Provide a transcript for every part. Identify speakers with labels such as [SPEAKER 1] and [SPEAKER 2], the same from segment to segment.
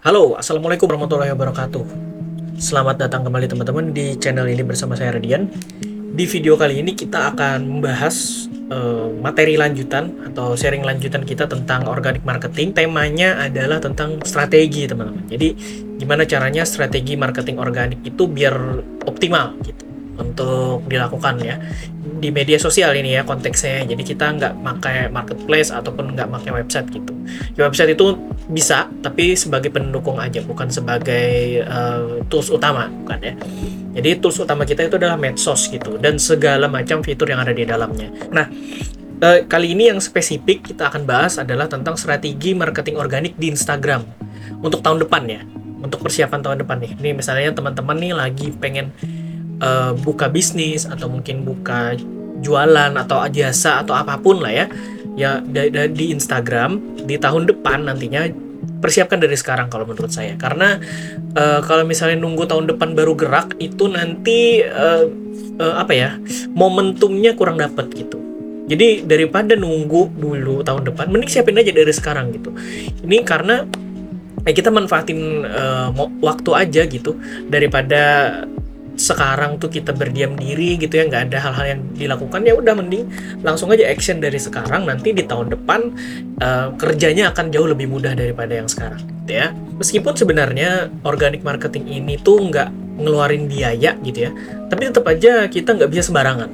[SPEAKER 1] Halo, Assalamualaikum warahmatullahi wabarakatuh. Selamat datang kembali teman-teman di channel ini bersama saya Radian. Di video kali ini kita akan membahas uh, materi lanjutan atau sharing lanjutan kita tentang organic marketing. Temanya adalah tentang strategi teman-teman. Jadi gimana caranya strategi marketing organik itu biar optimal gitu untuk dilakukan ya. Di media sosial ini ya konteksnya. Jadi kita nggak pakai marketplace ataupun nggak pakai website gitu. Di website itu bisa tapi sebagai pendukung aja bukan sebagai uh, tools utama bukan ya. Jadi tools utama kita itu adalah medsos gitu dan segala macam fitur yang ada di dalamnya. Nah uh, kali ini yang spesifik kita akan bahas adalah tentang strategi marketing organik di Instagram untuk tahun depan ya. Untuk persiapan tahun depan nih. Ini misalnya teman-teman nih lagi pengen uh, buka bisnis atau mungkin buka jualan atau jasa atau apa pun lah ya. Ya di, Instagram di tahun depan nantinya persiapkan dari sekarang kalau menurut saya. Karena uh, kalau misalnya nunggu tahun depan baru gerak itu nanti uh, uh, apa ya momentumnya kurang dapat gitu. Jadi daripada nunggu dulu tahun depan mending siapin aja dari sekarang gitu. Ini karena eh, kita manfaatin uh, waktu aja gitu daripada sekarang tuh kita berdiam diri gitu ya nggak ada hal-hal yang dilakukan ya udah mending langsung aja action dari sekarang. Nanti di tahun depan uh, kerjanya akan jauh lebih mudah daripada yang sekarang gitu ya. Meskipun sebenarnya organic marketing ini tuh nggak ngeluarin biaya gitu ya tapi tetap aja kita nggak bisa sembarangan.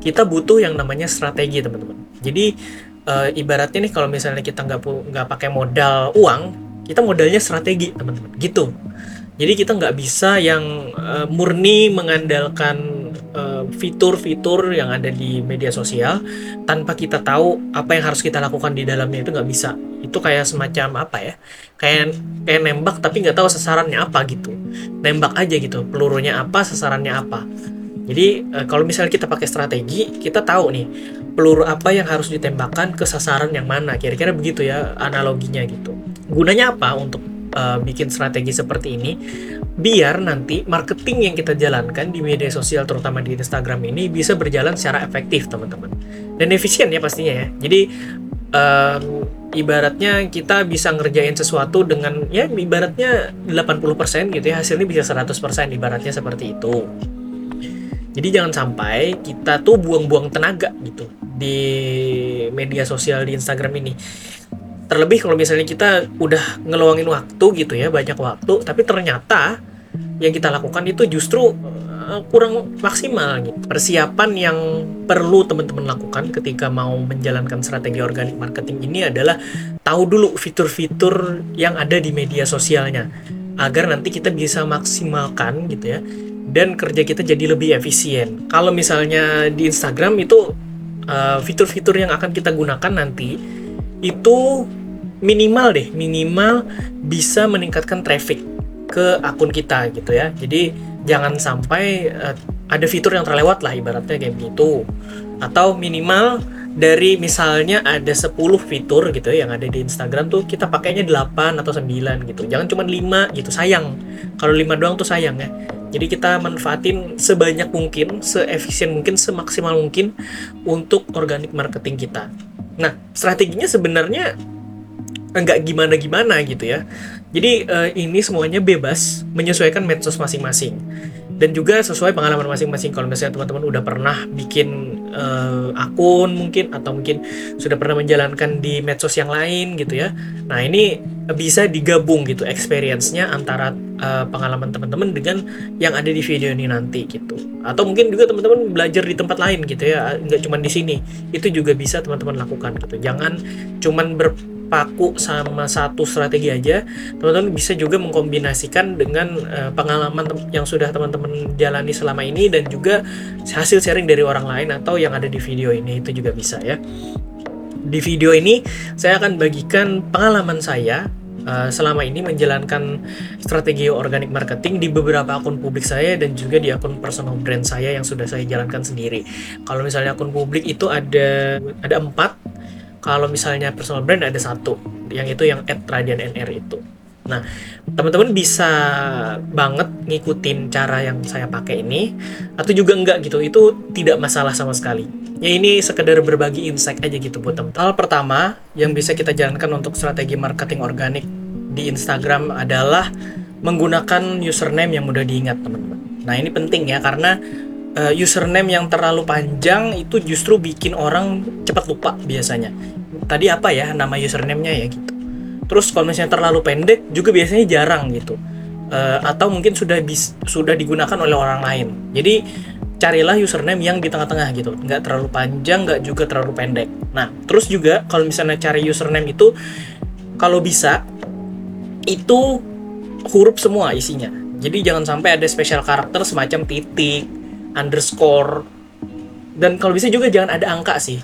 [SPEAKER 1] Kita butuh yang namanya strategi teman-teman. Jadi uh, ibaratnya nih kalau misalnya kita nggak nggak pakai modal uang kita modalnya strategi teman-teman. Gitu jadi kita nggak bisa yang uh, murni mengandalkan eh, fitur-fitur uh, yang ada di media sosial tanpa kita tahu apa yang harus kita lakukan di dalamnya itu nggak bisa. Itu kayak semacam apa ya? Kayak kayak nembak tapi nggak tahu sasarannya apa gitu. Nembak aja gitu, pelurunya apa, sasarannya apa. Jadi uh, kalau misalnya kita pakai strategi, kita tahu nih peluru apa yang harus ditembakkan ke sasaran yang mana. Kira-kira begitu ya analoginya gitu. Gunanya apa untuk uh, bikin strategi seperti ini biar nanti marketing yang kita jalankan di media sosial terutama di Instagram ini bisa berjalan secara efektif teman-teman. Dan efisien ya pastinya ya. Jadi um, ibaratnya kita bisa ngerjain sesuatu dengan ya ibaratnya 80% gitu ya hasilnya bisa 100% ibaratnya seperti itu. Jadi jangan sampai kita tuh buang-buang tenaga gitu di media sosial di Instagram ini terlebih kalau misalnya kita udah ngeluangin waktu gitu ya banyak waktu tapi ternyata yang kita lakukan itu justru uh, kurang maksimal gitu. persiapan yang perlu teman-teman lakukan ketika mau menjalankan strategi organik marketing ini adalah tahu dulu fitur-fitur yang ada di media sosialnya agar nanti kita bisa maksimalkan gitu ya dan kerja kita jadi lebih efisien kalau misalnya di Instagram itu uh, fitur-fitur uh, yang akan kita gunakan nanti itu minimal deh minimal bisa meningkatkan traffic ke akun kita gitu ya. Jadi jangan sampai uh, ada fitur yang terlewat lah ibaratnya kayak begitu. Atau minimal dari misalnya ada 10 fitur gitu ya yang ada di Instagram tuh kita pakainya 8 atau 9 gitu. Jangan cuma 5 gitu sayang. Kalau 5 doang tuh sayang ya. Jadi kita manfaatin sebanyak mungkin, seefisien mungkin, semaksimal mungkin untuk organic marketing kita. Nah, strateginya sebenarnya nggak gimana-gimana gitu ya. Jadi uh, ini semuanya bebas menyesuaikan medsos masing-masing dan juga sesuai pengalaman masing-masing. Kalau misalnya teman-teman udah pernah bikin uh, akun mungkin atau mungkin sudah pernah menjalankan di medsos yang lain gitu ya. Nah ini bisa digabung gitu experience-nya antara uh, pengalaman teman-teman dengan yang ada di video ini nanti gitu. Atau mungkin juga teman-teman belajar di tempat lain gitu ya, nggak cuma di sini. Itu juga bisa teman-teman lakukan gitu. Jangan cuman ber paku sama satu strategi aja, teman-teman bisa juga mengkombinasikan dengan uh, pengalaman yang sudah teman-teman jalani selama ini dan juga hasil sharing dari orang lain atau yang ada di video ini itu juga bisa ya. Di video ini saya akan bagikan pengalaman saya uh, selama ini menjalankan strategi organic marketing di beberapa akun publik saya dan juga di akun personal brand saya yang sudah saya jalankan sendiri. Kalau misalnya akun publik itu ada ada empat kalau misalnya personal brand ada satu yang itu yang at Radian NR itu. Nah teman-teman bisa banget ngikutin cara yang saya pakai ini atau juga enggak gitu itu tidak masalah sama sekali. Ya ini sekedar berbagi insight aja gitu buat teman hal pertama yang bisa kita jalankan untuk strategi marketing organik di Instagram adalah menggunakan username yang mudah diingat teman-teman. Nah ini penting ya karena uh, username yang terlalu panjang itu justru bikin orang cepat lupa biasanya. Tadi apa ya nama username-nya ya gitu. Terus kalau misalnya terlalu pendek juga biasanya jarang gitu. Uh, atau mungkin sudah bis, sudah digunakan oleh orang lain. Jadi carilah username yang di tengah-tengah gitu, nggak terlalu panjang, nggak juga terlalu pendek. Nah, terus juga kalau misalnya cari username itu, kalau bisa itu huruf semua isinya. Jadi jangan sampai ada special karakter semacam titik, underscore, dan kalau bisa juga jangan ada angka sih.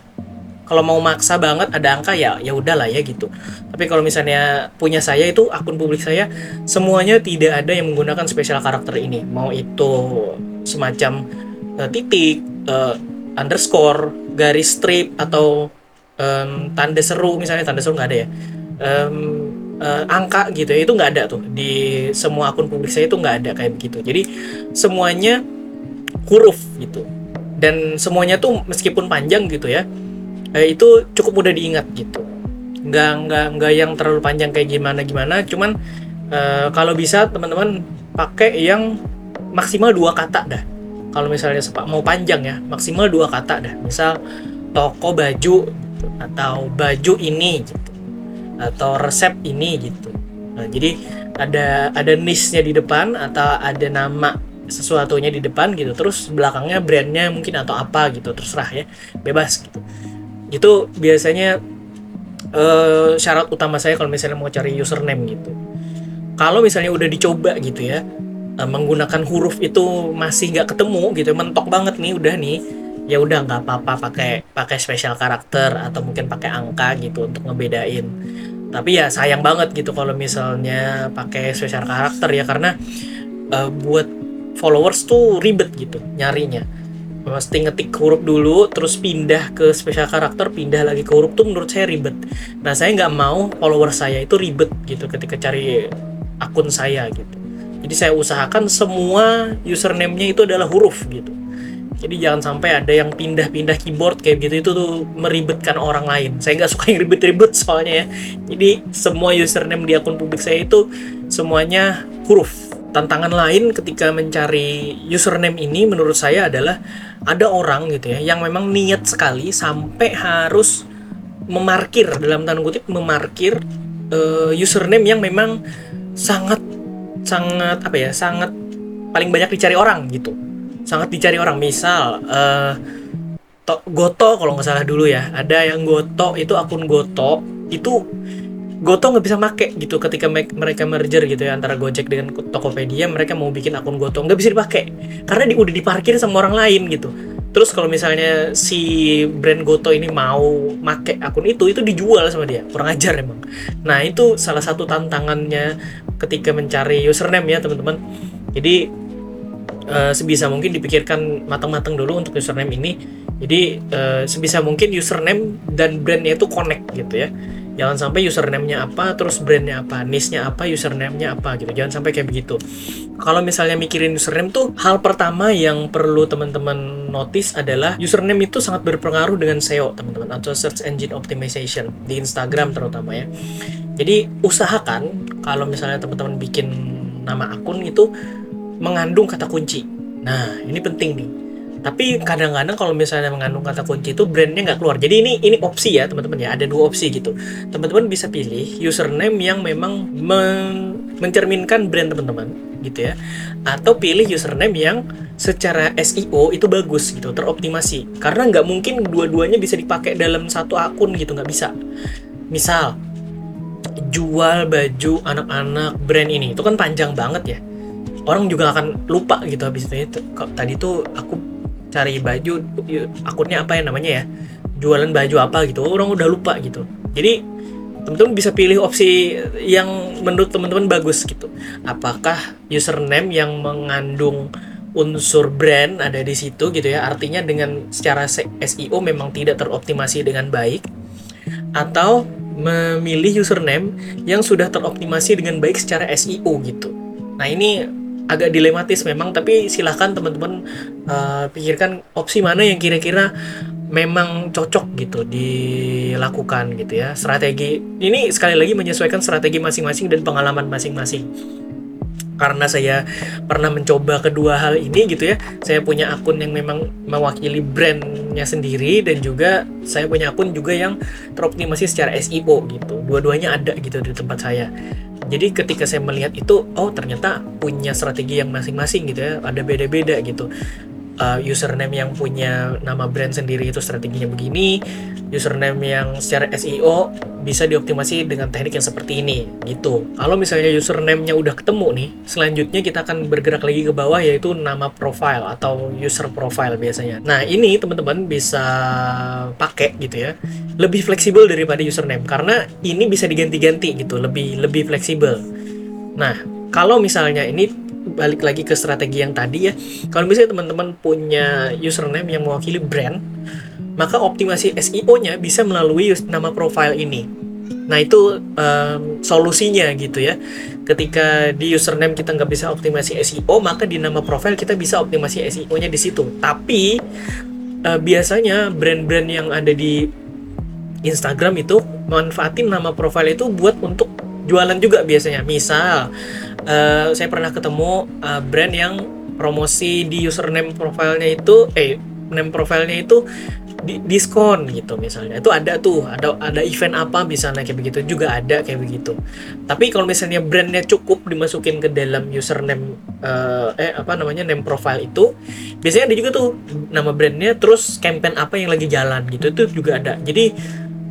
[SPEAKER 1] Kalau mau maksa banget ada angka ya ya udahlah ya gitu. Tapi kalau misalnya punya saya itu akun publik saya semuanya tidak ada yang menggunakan spesial karakter ini. Mau itu semacam uh, titik uh, underscore garis strip atau um, tanda seru misalnya tanda seru nggak ada ya. Um, uh, angka gitu ya itu nggak ada tuh. Di semua akun publik saya itu nggak ada kayak begitu. Jadi semuanya huruf gitu. Dan semuanya tuh meskipun panjang gitu ya eh, itu cukup mudah diingat gitu. Nggak nggak nggak yang terlalu panjang kayak gimana gimana. Cuman eh, kalau bisa teman-teman pakai yang maksimal dua kata dah. Kalau misalnya mau panjang ya maksimal dua kata dah. Misal toko baju gitu, atau baju ini gitu. Atau resep ini gitu. Nah, jadi ada ada niche-nya di depan atau ada nama sesuatunya di depan gitu. Terus belakangnya brandnya mungkin atau apa gitu terserah ya. Bebas gitu. Itu biasanya uh, syarat utama saya kalau misalnya mau cari username gitu. Kalau misalnya udah dicoba gitu ya uh, menggunakan huruf itu masih nggak ketemu gitu mentok banget nih udah nih. Ya udah nggak apa-apa pakai pakai special karakter atau mungkin pakai angka gitu untuk ngebedain. Tapi ya sayang banget gitu kalau misalnya pakai special karakter ya karena uh, buat followers tuh ribet gitu nyarinya. Mesti ngetik huruf dulu terus pindah ke spesial karakter pindah lagi ke huruf tuh menurut saya ribet. Nah saya nggak mau follower saya itu ribet gitu ketika cari akun saya gitu. Jadi saya usahakan semua username-nya itu adalah huruf gitu. Jadi jangan sampai ada yang pindah-pindah keyboard kayak gitu itu tuh meribetkan orang lain. Saya nggak suka yang ribet-ribet soalnya ya. Jadi semua username di akun publik saya itu semuanya huruf tantangan lain ketika mencari username ini menurut saya adalah ada orang gitu ya yang memang niat sekali sampai harus memarkir dalam tanda kutip memarkir uh, username yang memang sangat sangat apa ya sangat paling banyak dicari orang gitu. Sangat dicari orang. Misal uh, to, Goto kalau nggak salah dulu ya. Ada yang Goto itu akun Goto. Itu Goto nggak bisa make gitu ketika mereka merger gitu ya antara Gojek dengan Tokopedia mereka mau bikin akun Goto nggak bisa dipakai karena di, udah diparkir sama orang lain gitu. Terus kalau misalnya si brand Goto ini mau make akun itu itu dijual sama dia. Kurang ajar emang. Nah itu salah satu tantangannya ketika mencari username ya teman-teman. Jadi uh, sebisa mungkin dipikirkan matang-matang dulu untuk username ini. Jadi uh, sebisa mungkin username dan brandnya itu connect gitu ya jangan sampai username-nya apa terus brandnya apa niche-nya apa username-nya apa gitu. Jangan sampai kayak begitu. Kalau misalnya mikirin username tuh hal pertama yang perlu teman-teman notice adalah username itu sangat berpengaruh dengan SEO teman-teman atau search engine optimization di Instagram terutama ya. Jadi usahakan kalau misalnya teman-teman bikin nama akun itu mengandung kata kunci. Nah ini penting nih tapi kadang-kadang kalau misalnya mengandung kata kunci itu brandnya nggak keluar. Jadi ini ini opsi ya teman-teman ya. Ada dua opsi gitu. Teman-teman bisa pilih username yang memang men mencerminkan brand teman-teman gitu ya. Atau pilih username yang secara SEO itu bagus gitu teroptimasi. Karena nggak mungkin dua-duanya bisa dipakai dalam satu akun gitu nggak bisa. Misal jual baju anak-anak brand ini. Itu kan panjang banget ya. Orang juga akan lupa gitu habis itu. Tadi tuh aku cari baju akunnya apa ya namanya ya? Jualan baju apa gitu. Orang udah lupa gitu. Jadi teman-teman bisa pilih opsi yang menurut teman-teman bagus gitu. Apakah username yang mengandung unsur brand ada di situ gitu ya? Artinya dengan secara SEO memang tidak teroptimasi dengan baik. Atau memilih username yang sudah teroptimasi dengan baik secara SEO gitu. Nah ini agak dilematis memang tapi silahkan teman-teman uh, pikirkan opsi mana yang kira-kira memang cocok gitu dilakukan gitu ya. Strategi ini sekali lagi menyesuaikan strategi masing-masing dan pengalaman masing-masing. Karena saya pernah mencoba kedua hal ini gitu ya saya punya akun yang memang mewakili brandnya sendiri dan juga saya punya akun juga yang teroptimasi secara SEO gitu. Dua-duanya ada gitu di tempat saya jadi ketika saya melihat itu oh ternyata punya strategi yang masing-masing gitu ya. Ada beda-beda gitu uh, username yang punya nama brand sendiri itu strateginya begini username yang secara SEO bisa dioptimasi dengan teknik yang seperti ini gitu. Kalau misalnya username-nya udah ketemu nih, selanjutnya kita akan bergerak lagi ke bawah yaitu nama profile atau user profile biasanya. Nah, ini teman-teman bisa pakai gitu ya. Lebih fleksibel daripada username karena ini bisa diganti-ganti gitu, lebih lebih fleksibel. Nah, kalau misalnya ini balik lagi ke strategi yang tadi ya. Kalau misalnya teman-teman punya username yang mewakili brand, maka optimasi SEO-nya bisa melalui nama profile ini. Nah itu um, solusinya gitu ya. Ketika di username kita nggak bisa optimasi SEO, maka di nama profile kita bisa optimasi SEO-nya di situ. Tapi uh, biasanya brand-brand yang ada di Instagram itu manfaatin nama profile itu buat untuk jualan juga biasanya. Misal uh, saya pernah ketemu uh, brand yang promosi di username profilnya itu, eh name profilnya itu di, diskon gitu misalnya. Itu ada tuh ada ada event apa misalnya kayak begitu. Juga ada kayak begitu. Tapi kalau misalnya brandnya cukup dimasukin ke dalam username uh, eh apa namanya name profile itu biasanya ada juga tuh nama brandnya terus campaign apa yang lagi jalan gitu. Itu juga ada. Jadi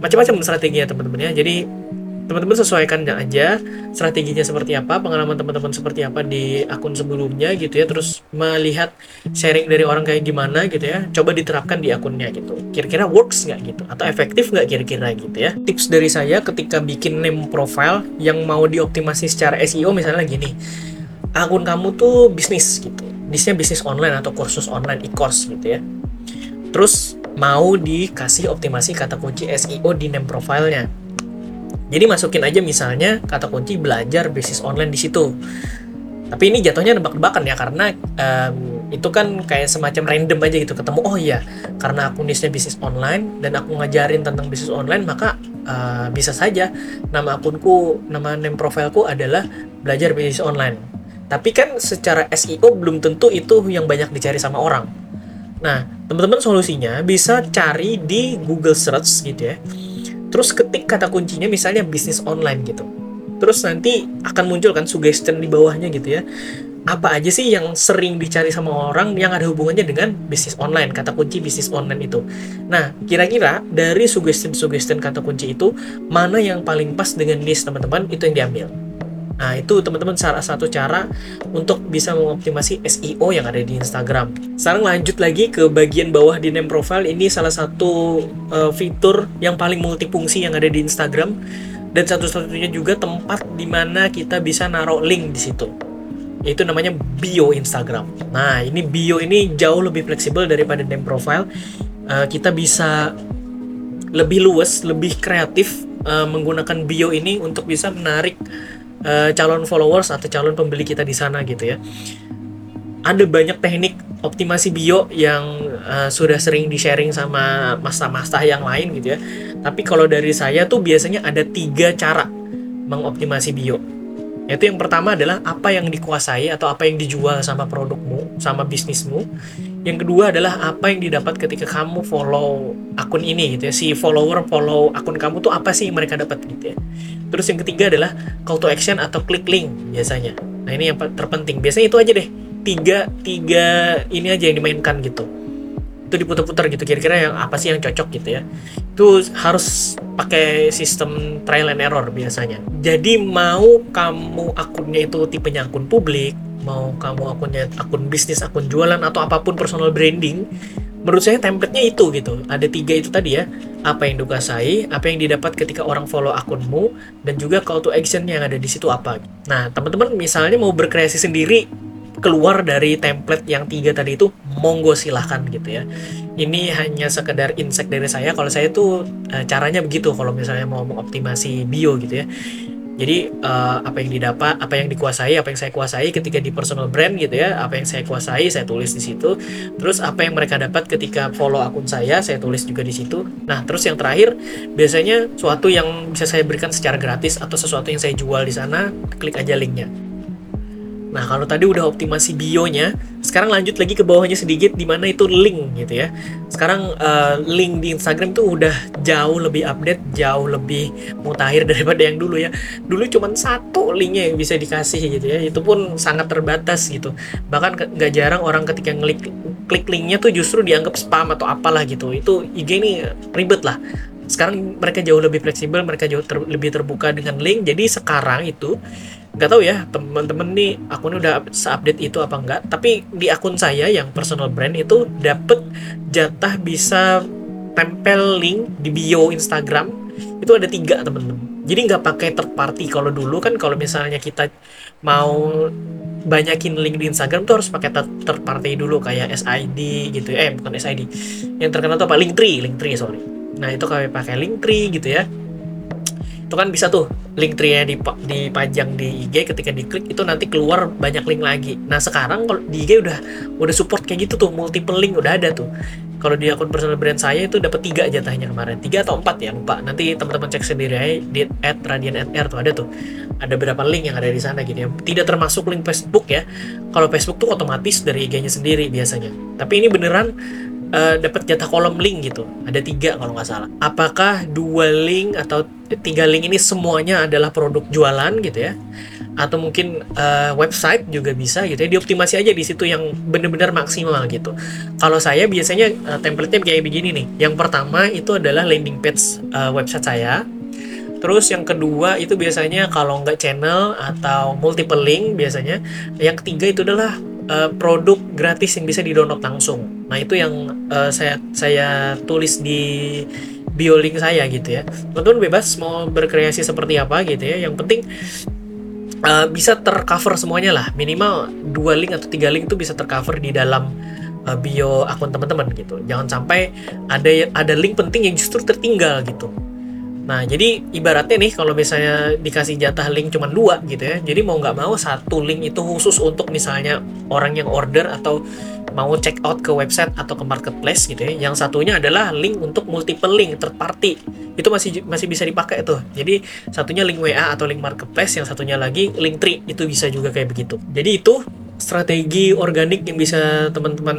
[SPEAKER 1] macam-macam strateginya teman-teman ya. Jadi teman-teman sesuaikan aja strateginya seperti apa pengalaman teman-teman seperti apa di akun sebelumnya gitu ya. Terus melihat sharing dari orang kayak gimana gitu ya. Coba diterapkan di akunnya gitu. Kira-kira works nggak gitu? Atau efektif nggak kira-kira gitu ya? Tips dari saya ketika bikin name profile yang mau dioptimasi secara SEO misalnya gini. Akun kamu tuh bisnis gitu. Bisnisnya bisnis online atau kursus online e-course gitu ya. Terus mau dikasih optimasi kata kunci SEO di name profilenya jadi masukin aja misalnya kata kunci belajar bisnis online di situ. Tapi ini jatuhnya nebak-nebakan ya karena um, itu kan kayak semacam random aja gitu ketemu oh iya karena aku nisnya bisnis online dan aku ngajarin tentang bisnis online maka uh, bisa saja nama akunku nama name profilku adalah belajar bisnis online. Tapi kan secara SEO belum tentu itu yang banyak dicari sama orang. Nah, teman-teman solusinya bisa cari di Google Search gitu ya terus ketik kata kuncinya misalnya bisnis online gitu. Terus nanti akan muncul kan suggestion di bawahnya gitu ya. Apa aja sih yang sering dicari sama orang yang ada hubungannya dengan bisnis online? Kata kunci bisnis online itu. Nah kira-kira dari suggestion-suggestion kata kunci itu mana yang paling pas dengan niche teman-teman? Itu yang diambil Nah, itu teman-teman salah satu cara untuk bisa mengoptimasi SEO yang ada di Instagram. Sekarang lanjut lagi ke bagian bawah di name profile. Ini salah satu uh, fitur yang paling multifungsi yang ada di Instagram dan satu-satunya juga tempat di mana kita bisa naruh link di situ. Itu namanya bio Instagram. Nah, ini bio ini jauh lebih fleksibel daripada name profile. Uh, kita bisa lebih luas, lebih kreatif uh, menggunakan bio ini untuk bisa menarik uh, calon followers atau calon pembeli kita di sana gitu ya. Ada banyak teknik optimasi bio yang uh, sudah sering di-sharing sama master-master yang lain gitu ya. Tapi kalau dari saya tuh biasanya ada tiga cara mengoptimasi bio. Yaitu yang pertama adalah apa yang dikuasai atau apa yang dijual sama produkmu, sama bisnismu. Yang kedua adalah apa yang didapat ketika kamu follow akun ini gitu ya. Si follower follow akun kamu tuh apa sih yang mereka dapat gitu ya. Terus yang ketiga adalah call to action atau klik link biasanya. Nah ini yang terpenting. Biasanya itu aja deh. Tiga, tiga ini aja yang dimainkan gitu itu diputar-putar gitu. Kira-kira yang apa sih yang cocok gitu ya. Itu harus pakai sistem trial and error biasanya. Jadi mau kamu akunnya itu tipenya akun publik mau kamu akunnya akun bisnis akun jualan atau apa pun personal branding menurut saya template-nya itu gitu. Ada tiga itu tadi ya. Apa yang dikuasai apa yang didapat ketika orang follow akunmu dan juga call to action yang ada di situ apa. Nah teman-teman misalnya mau berkreasi sendiri keluar dari template yang tiga tadi itu monggo silahkan gitu ya ini hanya sekedar insight dari saya kalau saya tuh e, caranya begitu kalau misalnya mau mengoptimasi bio gitu ya Jadi uh, apa yang didapat, apa yang dikuasai, apa yang saya kuasai ketika di personal brand gitu ya, apa yang saya kuasai saya tulis di situ. Terus apa yang mereka dapat ketika follow akun saya, saya tulis juga di situ. Nah, terus yang terakhir biasanya suatu yang bisa saya berikan secara gratis atau sesuatu yang saya jual di sana, klik aja linknya. Nah, kalau tadi udah optimasi bionya, sekarang lanjut lagi ke bawahnya sedikit di mana itu link gitu ya. Sekarang uh, link di Instagram tuh udah jauh lebih update, jauh lebih mutakhir daripada yang dulu ya. Dulu cuma satu linknya yang bisa dikasih gitu ya. Itu pun sangat terbatas gitu. Bahkan nggak jarang orang ketika ngeklik klik linknya tuh justru dianggap spam atau apalah gitu. Itu IG ini ribet lah sekarang mereka jauh lebih fleksibel mereka jauh ter lebih terbuka dengan link. Jadi sekarang itu nggak tahu ya teman-teman nih akunnya udah seupdate itu apa enggak tapi di akun saya yang personal brand itu dapet jatah bisa tempel link di bio Instagram. Itu ada tiga teman-teman jadi nggak pakai third party. Kalau dulu kan kalau misalnya kita mau banyakin link di Instagram tuh harus pakai third party dulu. Kayak SID gitu. Eh bukan SID yang terkenal tuh apa? Linktree Linktree sorry nah itu kami pakai Linktree gitu ya itu kan bisa tuh link tree-nya dipajang di IG ketika diklik itu nanti keluar banyak link lagi. Nah sekarang kalau di IG udah udah support kayak gitu tuh multiple link udah ada tuh. Kalau di akun personal brand saya itu dapat tiga jatahnya kemarin, tiga atau empat ya lupa. Nanti teman-teman cek sendiri aja di at radian r tuh ada tuh. Ada berapa link yang ada di sana gitu ya. Tidak termasuk link Facebook ya. Kalau Facebook tuh otomatis dari IG-nya sendiri biasanya. Tapi ini beneran uh, dapat jatah kolom link gitu. Ada tiga kalau nggak salah. Apakah dua link atau tiga link ini semuanya adalah produk jualan gitu ya? Atau mungkin uh, website juga bisa gitu ya? Dioptimasi aja di situ yang benar-benar maksimal gitu. Kalau saya biasanya uh, template-nya kayak begini nih. Yang pertama itu adalah landing page uh, website saya. Terus yang kedua itu biasanya kalau nggak channel atau multiple link biasanya. Yang ketiga itu adalah produk gratis yang bisa di-download langsung. Nah, itu yang uh, saya saya tulis di bio link saya gitu ya. Teman-teman bebas mau berkreasi seperti apa gitu ya. Yang penting uh, bisa tercover semuanya lah. Minimal dua link atau tiga link itu bisa tercover di dalam uh, bio akun teman-teman gitu. Jangan sampai ada ada link penting yang justru tertinggal gitu. Nah, jadi ibaratnya nih kalau misalnya dikasih jatah link cuma dua gitu ya. Jadi mau nggak mau satu link itu khusus untuk misalnya orang yang order atau mau check out ke website atau ke marketplace gitu ya. Yang satunya adalah link untuk multiple link third party. Itu masih masih bisa dipakai tuh. Jadi satunya link WA atau link marketplace, yang satunya lagi link tree itu bisa juga kayak begitu. Jadi itu strategi organik yang bisa teman-teman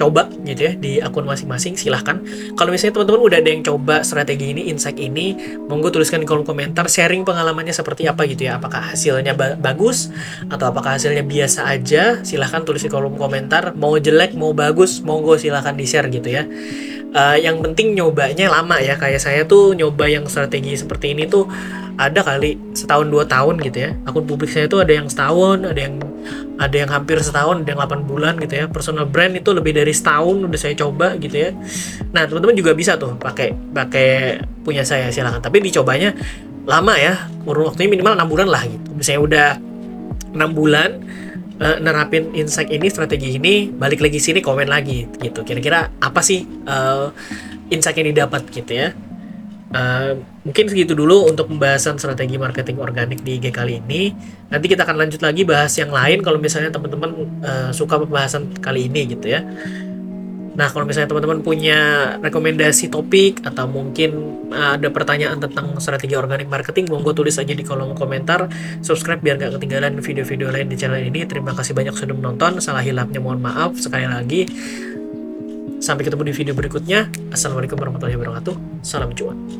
[SPEAKER 1] coba gitu ya di akun masing-masing silahkan. Kalau misalnya teman-teman udah ada yang coba strategi ini insight ini monggo tuliskan di kolom komentar sharing pengalamannya seperti apa gitu ya. Apakah hasilnya ba bagus atau apakah hasilnya biasa aja silahkan tulis di kolom komentar. Mau jelek mau bagus monggo silahkan di share gitu ya. Uh, yang penting nyobanya lama ya. Kayak saya tuh nyoba yang strategi seperti ini tuh ada kali setahun dua tahun gitu ya. Akun publik saya tuh ada yang setahun ada yang ada yang hampir setahun, ada yang 8 bulan gitu ya. Personal brand itu lebih dari setahun udah saya coba gitu ya. Nah, teman-teman juga bisa tuh pakai pakai punya saya silahkan. Tapi dicobanya lama ya. Kurun waktunya minimal 6 bulan lah gitu. Misalnya udah 6 bulan uh, nerapin insight ini, strategi ini, balik lagi sini komen lagi gitu. Kira-kira apa sih uh, insight yang didapat gitu ya. Uh, mungkin segitu dulu untuk pembahasan strategi marketing organik di IG kali ini. Nanti kita akan lanjut lagi bahas yang lain kalau misalnya teman-teman uh, suka pembahasan kali ini gitu ya. Nah, kalau misalnya teman-teman punya rekomendasi topik atau mungkin uh, ada pertanyaan tentang strategi organik marketing, monggo tulis aja di kolom komentar. Subscribe biar gak ketinggalan video-video lain di channel ini. Terima kasih banyak sudah menonton. Salah hilapnya mohon maaf sekali lagi. Sampai ketemu di video berikutnya. Assalamualaikum warahmatullahi wabarakatuh. Salam cuan.